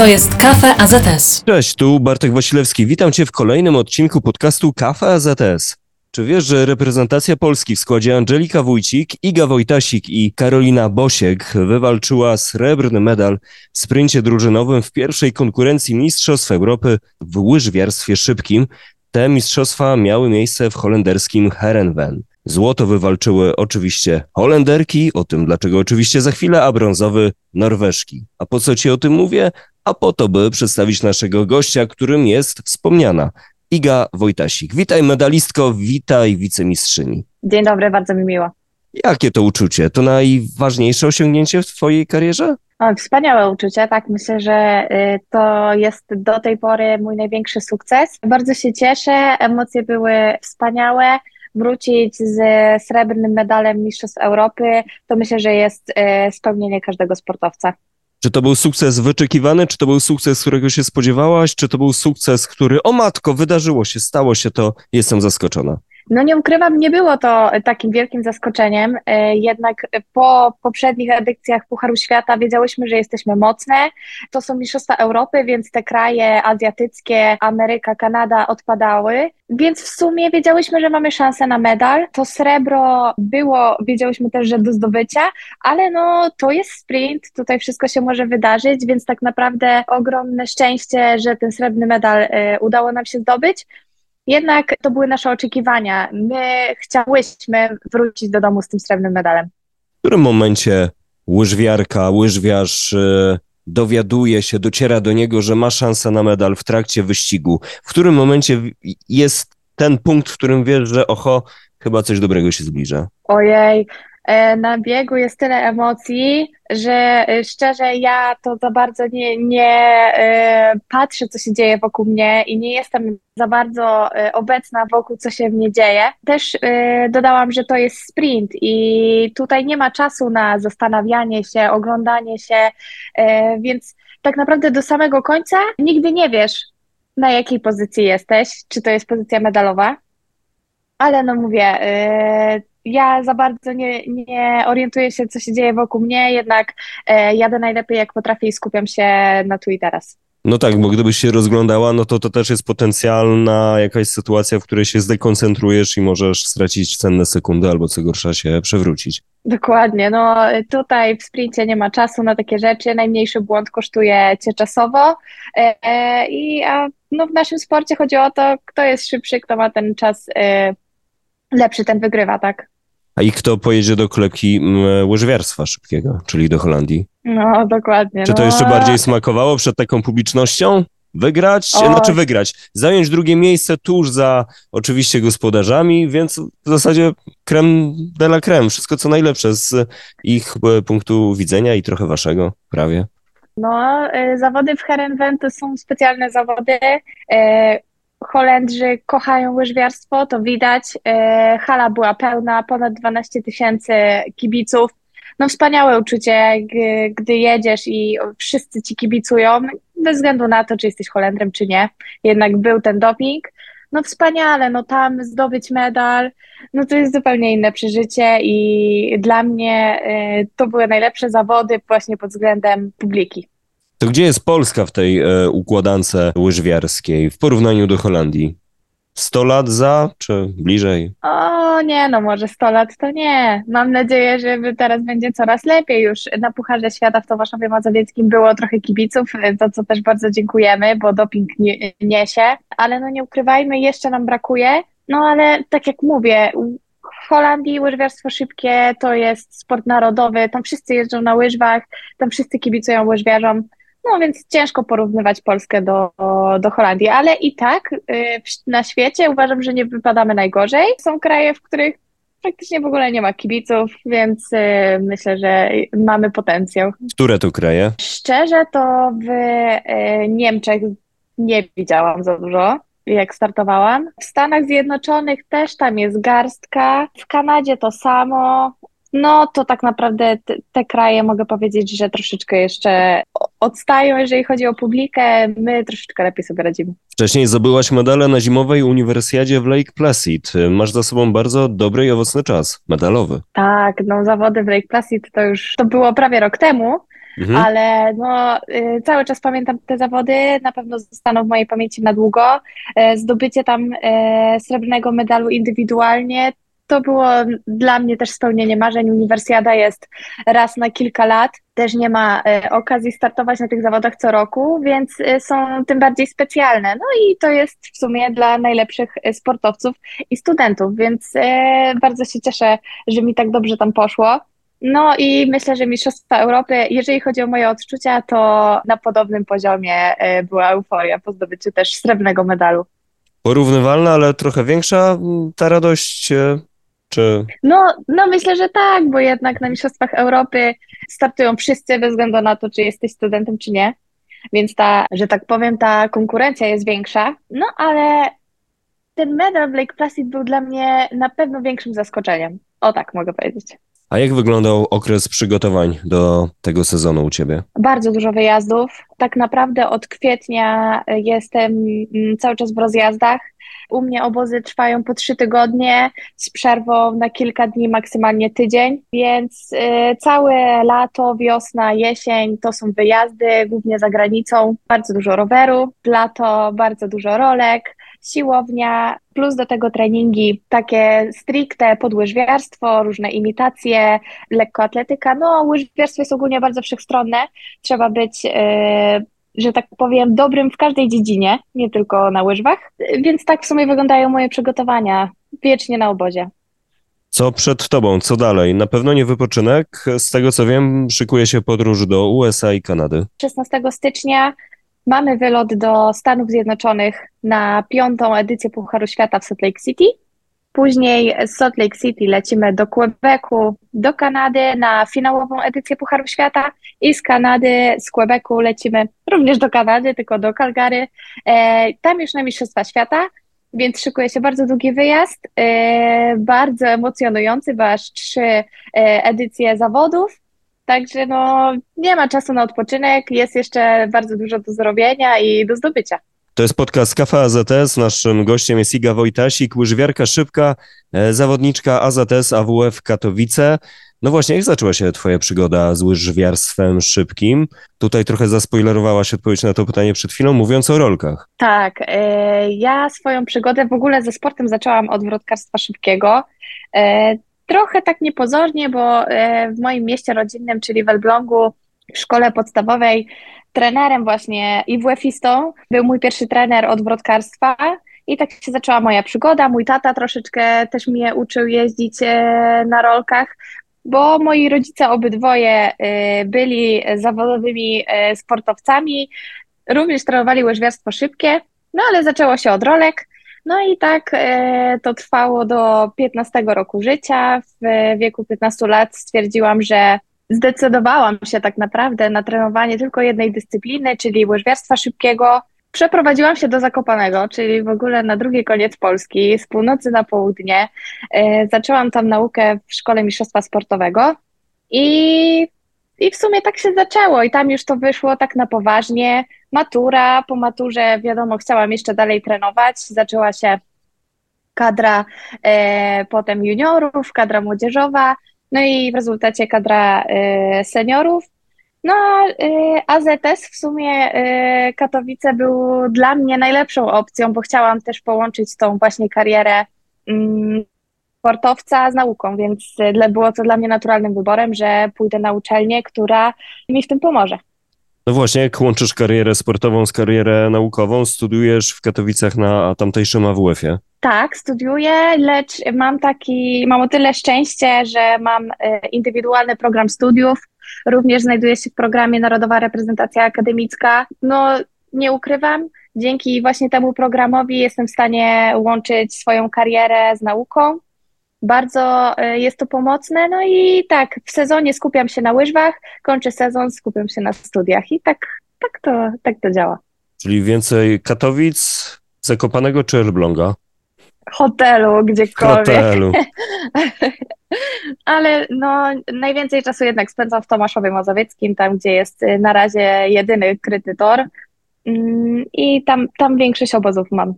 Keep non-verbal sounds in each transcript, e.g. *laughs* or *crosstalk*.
To jest Kafe AZS. Cześć, tu Bartek Wasilewski. Witam Cię w kolejnym odcinku podcastu Kafe AZS. Czy wiesz, że reprezentacja Polski w składzie Angelika Wójcik, Iga Wojtasik i Karolina Bosiek wywalczyła srebrny medal w sprincie drużynowym w pierwszej konkurencji Mistrzostw Europy w łyżwiarstwie szybkim. Te mistrzostwa miały miejsce w holenderskim Herenveen. Złoto wywalczyły oczywiście Holenderki, o tym dlaczego oczywiście za chwilę, a brązowy Norweżki. A po co Ci o tym mówię? A po to, by przedstawić naszego gościa, którym jest wspomniana Iga Wojtasik. Witaj medalistko, witaj wicemistrzyni. Dzień dobry, bardzo mi miło. Jakie to uczucie? To najważniejsze osiągnięcie w Twojej karierze? O, wspaniałe uczucie, tak. Myślę, że y, to jest do tej pory mój największy sukces. Bardzo się cieszę, emocje były wspaniałe. Wrócić z srebrnym medalem Mistrzostw Europy, to myślę, że jest y, spełnienie każdego sportowca. Czy to był sukces wyczekiwany, czy to był sukces, którego się spodziewałaś, czy to był sukces, który, o matko, wydarzyło się, stało się to, jestem zaskoczona. No nie ukrywam, nie było to takim wielkim zaskoczeniem, e, jednak po poprzednich edycjach Pucharu Świata wiedziałyśmy, że jesteśmy mocne. To są Mistrzostwa Europy, więc te kraje azjatyckie, Ameryka, Kanada odpadały, więc w sumie wiedziałyśmy, że mamy szansę na medal. To srebro było, wiedziałyśmy też, że do zdobycia, ale no to jest sprint, tutaj wszystko się może wydarzyć, więc tak naprawdę ogromne szczęście, że ten srebrny medal e, udało nam się zdobyć. Jednak to były nasze oczekiwania. My chciałyśmy wrócić do domu z tym srebrnym medalem. W którym momencie łyżwiarka, łyżwiarz e, dowiaduje się, dociera do niego, że ma szansę na medal w trakcie wyścigu? W którym momencie jest ten punkt, w którym wiesz, że oho, chyba coś dobrego się zbliża? Ojej, na biegu jest tyle emocji, że e, szczerze ja to za bardzo nie, nie e, patrzę, co się dzieje wokół mnie i nie jestem za bardzo obecna wokół, co się w mnie dzieje. Też dodałam, że to jest sprint i tutaj nie ma czasu na zastanawianie się, oglądanie się, więc tak naprawdę do samego końca nigdy nie wiesz, na jakiej pozycji jesteś, czy to jest pozycja medalowa, ale no mówię, ja za bardzo nie, nie orientuję się, co się dzieje wokół mnie, jednak e, jadę najlepiej jak potrafię i skupiam się na tu i teraz. No tak, bo gdybyś się rozglądała, no to to też jest potencjalna jakaś sytuacja, w której się zdekoncentrujesz i możesz stracić cenne sekundy albo co gorsza się przewrócić. Dokładnie, no tutaj w sprincie nie ma czasu na takie rzeczy, najmniejszy błąd kosztuje cię czasowo e, e, i a, no, w naszym sporcie chodzi o to, kto jest szybszy, kto ma ten czas e, lepszy, ten wygrywa, tak. A i kto pojedzie do kolebki łyżwiarstwa szybkiego, czyli do Holandii? No, dokładnie. Czy to no. jeszcze bardziej smakowało przed taką publicznością? Wygrać, o. znaczy wygrać, zająć drugie miejsce tuż za oczywiście gospodarzami, więc w zasadzie creme de la creme, wszystko co najlepsze z ich e, punktu widzenia i trochę waszego prawie. No, e, zawody w Herenveen to są specjalne zawody. E, Holendrzy kochają łyżwiarstwo, to widać. E, hala była pełna, ponad 12 tysięcy kibiców. No wspaniałe uczucie, gdy jedziesz i wszyscy ci kibicują, bez względu na to, czy jesteś Holendrem, czy nie. Jednak był ten doping. No wspaniale, no tam zdobyć medal, no to jest zupełnie inne przeżycie i dla mnie e, to były najlepsze zawody właśnie pod względem publiki. To gdzie jest Polska w tej e, układance łyżwiarskiej w porównaniu do Holandii? 100 lat za, czy bliżej? O nie, no może 100 lat to nie. Mam nadzieję, że teraz będzie coraz lepiej. Już na Pucharze Świata w Tomaszowie Mazowieckim było trochę kibiców, za co też bardzo dziękujemy, bo doping nie, niesie. Ale no nie ukrywajmy, jeszcze nam brakuje. No ale tak jak mówię, w Holandii łyżwiarstwo szybkie to jest sport narodowy, tam wszyscy jeżdżą na łyżwach, tam wszyscy kibicują łyżwiarzom. No więc ciężko porównywać Polskę do, do Holandii, ale i tak y, na świecie uważam, że nie wypadamy najgorzej. Są kraje, w których praktycznie w ogóle nie ma kibiców, więc y, myślę, że mamy potencjał. Które to kraje? Szczerze to w y, Niemczech nie widziałam za dużo jak startowałam. W Stanach Zjednoczonych też tam jest garstka, w Kanadzie to samo, no to tak naprawdę te, te, kraje mogę powiedzieć, że troszeczkę jeszcze odstają, jeżeli chodzi o publikę. My troszeczkę lepiej sobie radzimy. Wcześniej zdobyłaś medale na zimowej uniwersjadzie w Lake Placid. Masz za sobą bardzo dobry i owocny czas medalowy. Tak, no zawody w Lake Placid to już to było prawie rok temu. Mhm. ale no, y, cały czas pamiętam te zawody, na pewno zostaną w mojej pamięci na długo. E, Zdobycie tam e, srebrnego medalu indywidualnie to było dla mnie też spełnienie marzeń. Uniwersjada jest raz na kilka lat, też nie ma e, okazji startować na tych zawodach co roku, więc e, są tym bardziej specjalne. No i to jest w sumie dla najlepszych e, sportowców i studentów, więc bardzo się cieszę, że mi tak dobrze tam poszło. No i myślę, że Mistrzostwa Europy, jeżeli chodzi o moje odczucia, to na podobnym poziomie była euforia po zdobyciu też srebrnego medalu. Porównywalna, ale trochę większa m, ta radość, czy... No, no myślę, że tak, bo jednak na Mistrzostwach Europy startują wszyscy bez względu na to, czy jesteś studentem, czy nie. Więc ta, że tak powiem, ta konkurencja jest większa. No ale ten medal w Lake Placid był dla mnie na pewno większym zaskoczeniem. O tak mogę powiedzieć. A jak wyglądał okres przygotowań do tego sezonu u ciebie? Bardzo dużo wyjazdów. Tak naprawdę od kwietnia y, jestem mm, cały czas w rozjazdach. U mnie obozy trwają po trzy tygodnie z przerwą na kilka dni, maksymalnie tydzień, więc y, całe lato, wiosna, jesień to są wyjazdy, głównie za granicą. Bardzo dużo roweru, w lato bardzo dużo rolek, siłownia, plus do tego treningi takie stricte podłyżwiarstwo, różne imitacje, lekkoatletyka. No, łyżwiarstwo jest ogólnie bardzo wszechstronne. Trzeba być, e, że tak powiem, dobrym w każdej dziedzinie, nie tylko na łyżwach. Więc tak w sumie wyglądają moje przygotowania wiecznie na obozie. Co przed tobą, co dalej? Na pewno nie wypoczynek. Z tego co wiem, szykuje się podróż do USA i Kanady. 16 stycznia mamy wylot do Stanów Zjednoczonych na piątą edycję Pucharu Świata w Salt Lake City. Później z Salt Lake City lecimy do Quebecu, do Kanady na finałową edycję Pucharu Świata i z Kanady, z Quebecu lecimy również do Kanady, tylko do Calgary. E, tam już na Mistrzostwa Świata, więc szykuje się bardzo długi wyjazd, e, bardzo emocjonujący, bo aż trzy e, edycje zawodów. Także no, nie ma czasu na odpoczynek, jest jeszcze bardzo dużo do zrobienia i do zdobycia. To jest podcast Kafa AZS. Naszym gościem jest Iga Wojtasik, łyżwiarka szybka, e, zawodniczka AZS AWF Katowice. No właśnie, jak zaczęła się twoja przygoda z łyżwiarstwem szybkim? Tutaj trochę zaspoilerowałaś odpowiedź na to pytanie przed chwilą, mówiąc o rolkach. Tak, e, ja swoją przygodę w ogóle ze sportem zaczęłam od wrotkarstwa szybkiego. Trochę tak niepozornie, bo e, w moim mieście rodzinnym, czyli w Elblągu, w szkole podstawowej, trenerem właśnie IWF-istą był mój pierwszy trener od wrotkarstwa. I tak się zaczęła moja przygoda. Mój tata troszeczkę też mnie uczył jeździć e, na rolkach, bo moi rodzice obydwoje e, byli zawodowymi sportowcami, również trenowali łyżwiarstwo szybkie, no ale zaczęło się od rolek. No i tak e, to trwało do 15 roku życia. W wieku 15 lat stwierdziłam, że zdecydowałam się tak naprawdę na trenowanie tylko jednej dyscypliny, czyli łyżwiarstwa szybkiego. Przeprowadziłam się do Zakopanego, czyli w ogóle na drugi koniec Polski, z północy na południe. E, zaczęłam tam naukę w Szkole Mistrzostwa Sportowego i i w sumie tak się zaczęło i tam już to wyszło tak na poważnie. Matura, po maturze wiadomo, chciałam jeszcze dalej trenować. Zaczęła się kadra e, potem juniorów, kadra młodzieżowa, no i w rezultacie kadra e, seniorów. No, e, AZS w sumie e, Katowice był dla mnie najlepszą opcją, bo chciałam też połączyć tą właśnie karierę mm, sportowca z nauką, więc było to dla mnie naturalnym wyborem, że pójdę na uczelnię, która mi w tym pomoże. No właśnie, jak łączysz karierę sportową z karierę naukową? Studiujesz w Katowicach na tamtejszym AWF-ie? Tak, studiuję, lecz mam taki, mam o tyle szczęście, że mam e, indywidualny program studiów. Również znajduję się w programie Narodowa Reprezentacja Akademicka. No, nie ukrywam, dzięki właśnie temu programowi jestem w stanie łączyć swoją karierę z nauką. Bardzo e, jest to pomocne. No i tak, w sezonie skupiam się na łyżwach, kończę sezon, skupiam się na studiach i tak, tak, to, tak to działa. Czyli więcej Katowic, Zakopanego czy Elbląga? Hotelu, gdziekolwiek. Hotelu. *laughs* Ale no, najwięcej czasu jednak spędzam w Tomaszowie Mazowieckim, tam gdzie jest y, na razie jedyny kryty tor mm, i tam, tam większość obozów mam.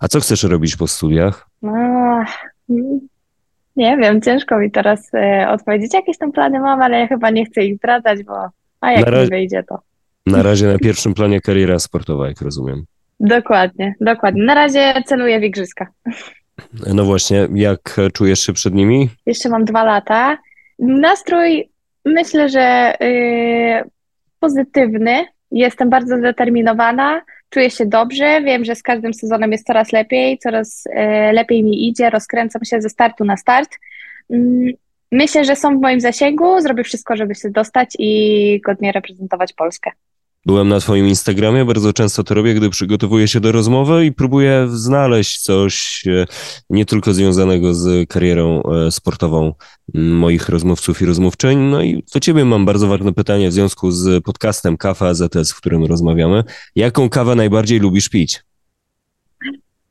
A co chcesz robić po studiach? Ach, mm, nie wiem, ciężko mi teraz e, odpowiedzieć. Jakieś tam plany mam, ale ja chyba nie chcę ich zdradzać, bo A jak Na wyjdzie, to. Na razie na pierwszym planie kariera sportowa, jak rozumiem. Dokładnie, dokładnie. Na razie celuję w igrzyska. No właśnie, jak czujesz się przed nimi? Jeszcze mam dwa lata. Nastrój myślę, że yy, pozytywny. Jestem bardzo zdeterminowana, czuję się dobrze. Wiem, że z każdym sezonem jest coraz lepiej, coraz yy, lepiej mi idzie. Rozkręcam się ze startu na start. Yy, myślę, że są w moim zasięgu. Zrobię wszystko, żeby się dostać i godnie reprezentować Polskę. Byłem na Twoim Instagramie, bardzo często to robię, gdy przygotowuję się do rozmowy i próbuję znaleźć coś e, nie tylko związanego z karierą e, sportową moich rozmówców i rozmówczyń. No i do Ciebie mam bardzo ważne pytanie w związku z podcastem Kafa AZS, w którym rozmawiamy. Jaką kawę najbardziej lubisz pić?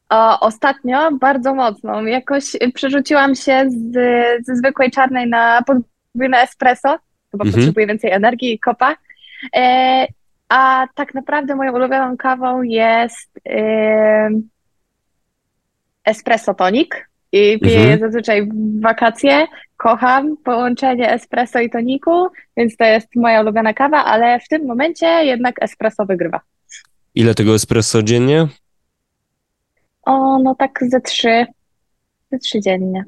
O, ostatnio bardzo mocno. Jakoś przerzuciłam się z, ze zwykłej czarnej na podwójne espresso. Chyba Mhm. potrzebuję więcej energii i kopa. E, a tak naprawdę moją ulubioną kawą jest e, espresso tonik. I piję Mhm. zazwyczaj w wakacje. Kocham połączenie espresso i toniku, więc to jest moja ulubiona kawa, ale w tym momencie jednak espresso wygrywa. Ile tego espresso dziennie? O, no tak ze trzy, ze trzy dziennie.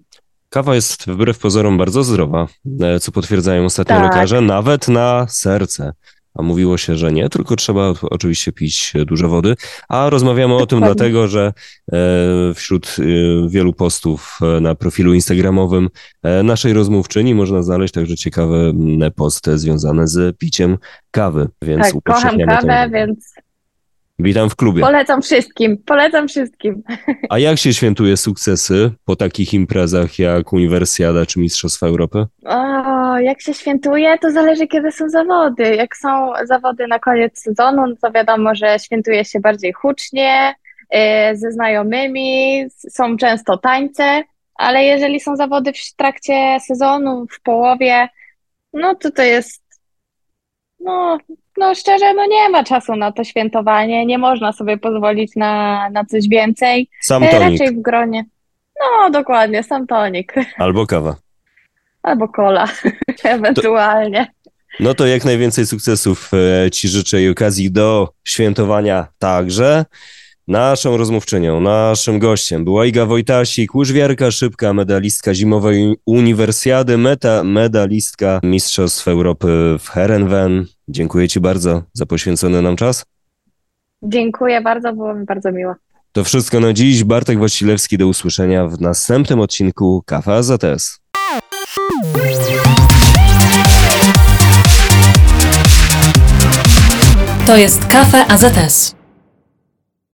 Kawa jest wbrew pozorom bardzo zdrowa, e, co potwierdzają ostatnio Tak. lekarze, nawet na serce. A mówiło się, że nie, tylko trzeba oczywiście pić dużo wody. A rozmawiamy o tym Dokładnie. dlatego, że e, wśród e, wielu postów e, na profilu instagramowym naszej rozmówczyni można znaleźć także ciekawe m, posty związane z piciem kawy. Więc Tak, kocham kawę, więc Witam w klubie. polecam wszystkim, polecam wszystkim. *laughs* A jak się świętuje sukcesy po takich imprezach jak Uniwersjada czy Mistrzostwa Europy? O, jak się świętuje, to zależy kiedy są zawody. Jak są zawody na koniec sezonu, no to wiadomo, że świętuje się bardziej hucznie, yy, ze znajomymi, są często tańce, ale jeżeli są zawody w trakcie sezonu, w połowie, no to to jest, no, no szczerze, no nie ma czasu na to świętowanie, nie można sobie pozwolić na, na coś więcej. Sam E, tonik Raczej w gronie. No, dokładnie, sam tonik. albo kawa. Albo kola, *laughs* ewentualnie. No to jak najwięcej sukcesów e, Ci życzę i okazji do świętowania także. Naszą rozmówczynią, naszym gościem była Iga Wojtasik, łyżwiarka szybka, medalistka zimowej uniwersjady, meta medalistka Mistrzostw Europy w Herenven. Dziękuję Ci bardzo za poświęcony nam czas. Dziękuję bardzo, było mi bardzo miło. To wszystko na dziś. Bartek Wasilewski, do usłyszenia w następnym odcinku Kafa AZS. To jest Kafe AZS.